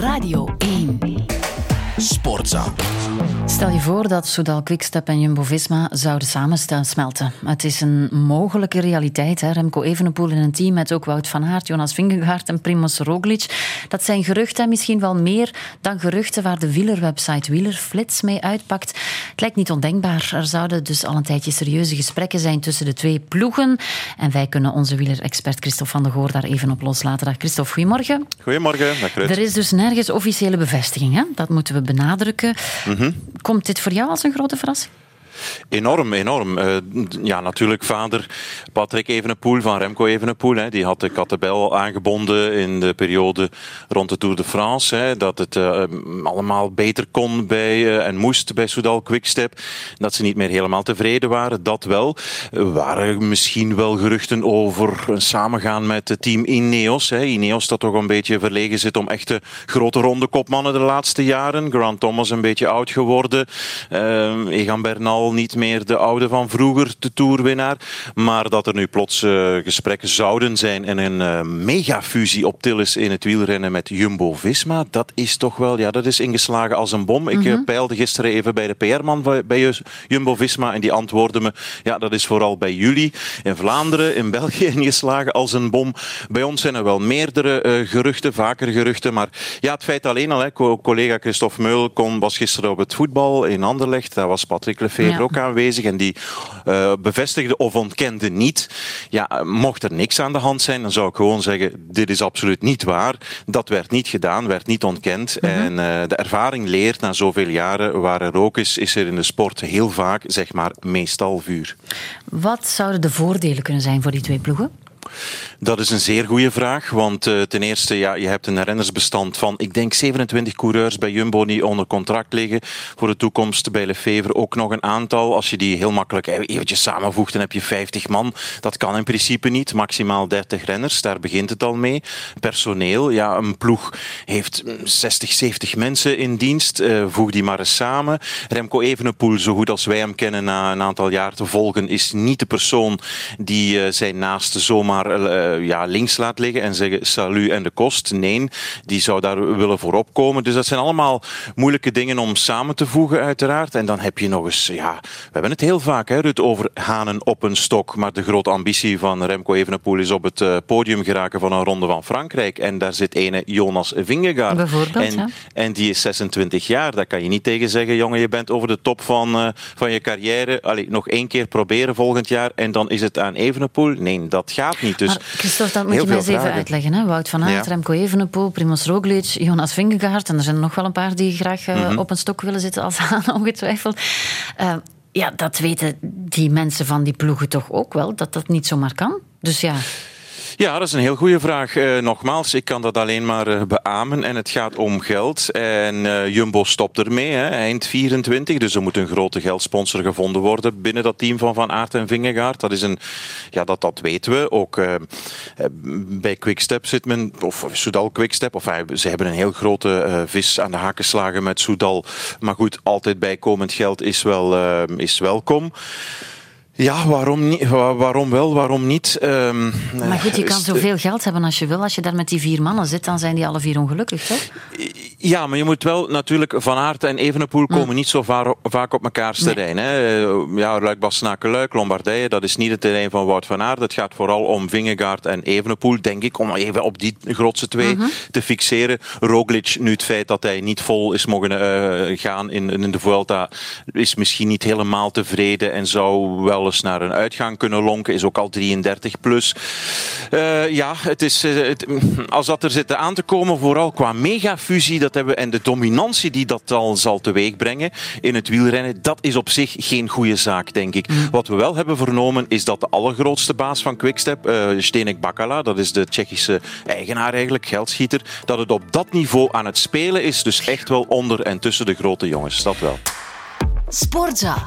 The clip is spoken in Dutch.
Radio AIM. Sportza. Stel je voor dat Soudal Quickstep en Jumbo-Visma zouden samensmelten. Het is een mogelijke realiteit. Hè? Remco Evenepoel in een team met ook Wout van Aert, Jonas Vingegaard en Primoz Roglic. Dat zijn geruchten, misschien wel meer dan geruchten waar de wielerwebsite Wielerflits mee uitpakt. Het lijkt niet ondenkbaar. Er zouden dus al een tijdje serieuze gesprekken zijn tussen de twee ploegen. En wij kunnen onze wielerexpert Christophe van der Goor daar even op loslaten. Dag Christophe, goedemorgen. Goedemorgen, dag Ruud. Er is dus nergens officiële bevestiging. Hè? Dat moeten we benadrukken. Komt dit voor jou als een grote verrassing? Enorm, enorm. Uh, ja, natuurlijk vader Patrick Evenepoel van Remco Evenepoel. Hè, die had de Kattenbel aangebonden in de periode rond de Tour de France. Hè, dat het uh, allemaal beter kon bij, uh, en moest bij Soudal Quickstep. Dat ze niet meer helemaal tevreden waren, dat wel. Er waren misschien wel geruchten over een samengaan met het team Ineos. Hè. Ineos dat toch een beetje verlegen zit om echte grote ronde kopmannen de laatste jaren. Grant Thomas een beetje oud geworden. Egan Bernal niet meer de oude van vroeger, de toerwinnaar. Maar dat er nu plots uh, gesprekken zouden zijn en een uh, megafusie op Tillis in het wielrennen met Jumbo-Visma, dat is toch wel, ja, dat is ingeslagen als een bom. Ik mm -hmm. peilde gisteren even bij de PR-man bij Jumbo-Visma en die antwoordde me, ja, dat is vooral bij jullie in Vlaanderen, in België ingeslagen als een bom. Bij ons zijn er wel meerdere geruchten, vaker geruchten, maar ja, het feit alleen al, hè, collega Christophe Meul kon, was gisteren op het voetbal in Anderlecht, daar was Patrick Lefevre ja. ook aanwezig en die uh, bevestigde of ontkende niet. Ja, mocht er niks aan de hand zijn, dan zou ik gewoon zeggen: dit is absoluut niet waar. Dat werd niet gedaan, werd niet ontkend. Mm -hmm. En uh, de ervaring leert na zoveel jaren waar er rook is, is er in de sport heel vaak, zeg maar, meestal vuur. Wat zouden de voordelen kunnen zijn voor die twee ploegen? Dat is een zeer goede vraag, want uh, ten eerste, ja, je hebt een rennersbestand van, ik denk 27 coureurs bij Jumbo die onder contract liggen voor de toekomst. Bij Lefevre ook nog een aantal. Als je die heel makkelijk eventjes samenvoegt, dan heb je 50 man. Dat kan in principe niet. Maximaal 30 renners, daar begint het al mee. Personeel, ja, een ploeg heeft 60, 70 mensen in dienst. Uh, voeg die maar eens samen. Remco Evenepoel, zo goed als wij hem kennen na een aantal jaar te volgen, is niet de persoon die uh, zijn naaste zomaar uh, ja, links laat liggen en zeggen salut en de kost. Nee, die zou daar willen voorop komen. Dus dat zijn allemaal moeilijke dingen om samen te voegen, uiteraard. En dan heb je nog eens, ja, we hebben het heel vaak, hè, Ruud, over hanen op een stok. Maar de grote ambitie van Remco Evenepoel is op het uh, podium geraken van een ronde van Frankrijk. En daar zit ene Jonas Vingegaard. Bijvoorbeeld, en, ja. en die is 26 jaar. Daar kan je niet tegen zeggen, jongen, je bent over de top van, uh, van je carrière. Allee, nog één keer proberen volgend jaar en dan is het aan Evenepoel. Nee, dat gaat niet. Dus maar Christophe, dat moet je mij eens even uitleggen. Hè? Wout van Aert, ja. Remco Evenepoel, Primoz Roglic, Jonas Vingegaard. En er zijn er nog wel een paar die graag uh, mm -hmm. op een stok willen zitten als aan, ongetwijfeld. Uh, ja, dat weten die mensen van die ploegen toch ook wel, dat dat niet zomaar kan. Dus ja... Ja, dat is een heel goede vraag. Uh, nogmaals, ik kan dat alleen maar uh, beamen. En het gaat om geld. En uh, Jumbo stopt ermee, hè, eind 24. Dus er moet een grote geldsponsor gevonden worden binnen dat team van Van Aert en Vingegaard. Dat is een, ja, dat, dat weten we. Ook bij Quickstep zit men, of Soudal Quickstep, of ze hebben een heel grote vis aan de haken geslagen met Soudal. Maar goed, altijd bijkomend geld is wel is welkom. Ja, waarom, niet, waarom wel, waarom niet? Um, maar goed, je kan zoveel geld hebben als je wil. Als je daar met die vier mannen zit, dan zijn die alle vier ongelukkig, toch? Ja, maar je moet wel natuurlijk... Van Aert en Evenepoel komen mm. niet zo vaak, vaak op mekaars terrein. Hè. Ja, Luik, Bastenaken, Luik, Lombardije, dat is niet het terrein van Wout van Aert. Het gaat vooral om Vingegaard en Evenepoel, denk ik, om even op die grootste twee mm -hmm. te fixeren. Roglic, nu het feit dat hij niet vol is mogen uh, gaan in, in de Vuelta, is misschien niet helemaal tevreden en zou wel eens naar een uitgang kunnen lonken. Is ook al 33 plus. Uh, ja, het is, uh, het, als dat er zit aan te komen, vooral qua megafusie, dat hebben en de dominantie die dat al zal teweegbrengen in het wielrennen, dat is op zich geen goede zaak, denk ik. Mm. Wat we wel hebben vernomen, is dat de allergrootste baas van Quickstep, uh, Stenek Bakala, dat is de Tsjechische eigenaar eigenlijk, geldschieter, dat het op dat niveau aan het spelen is. Dus echt wel onder en tussen de grote jongens, dat wel. Sportza.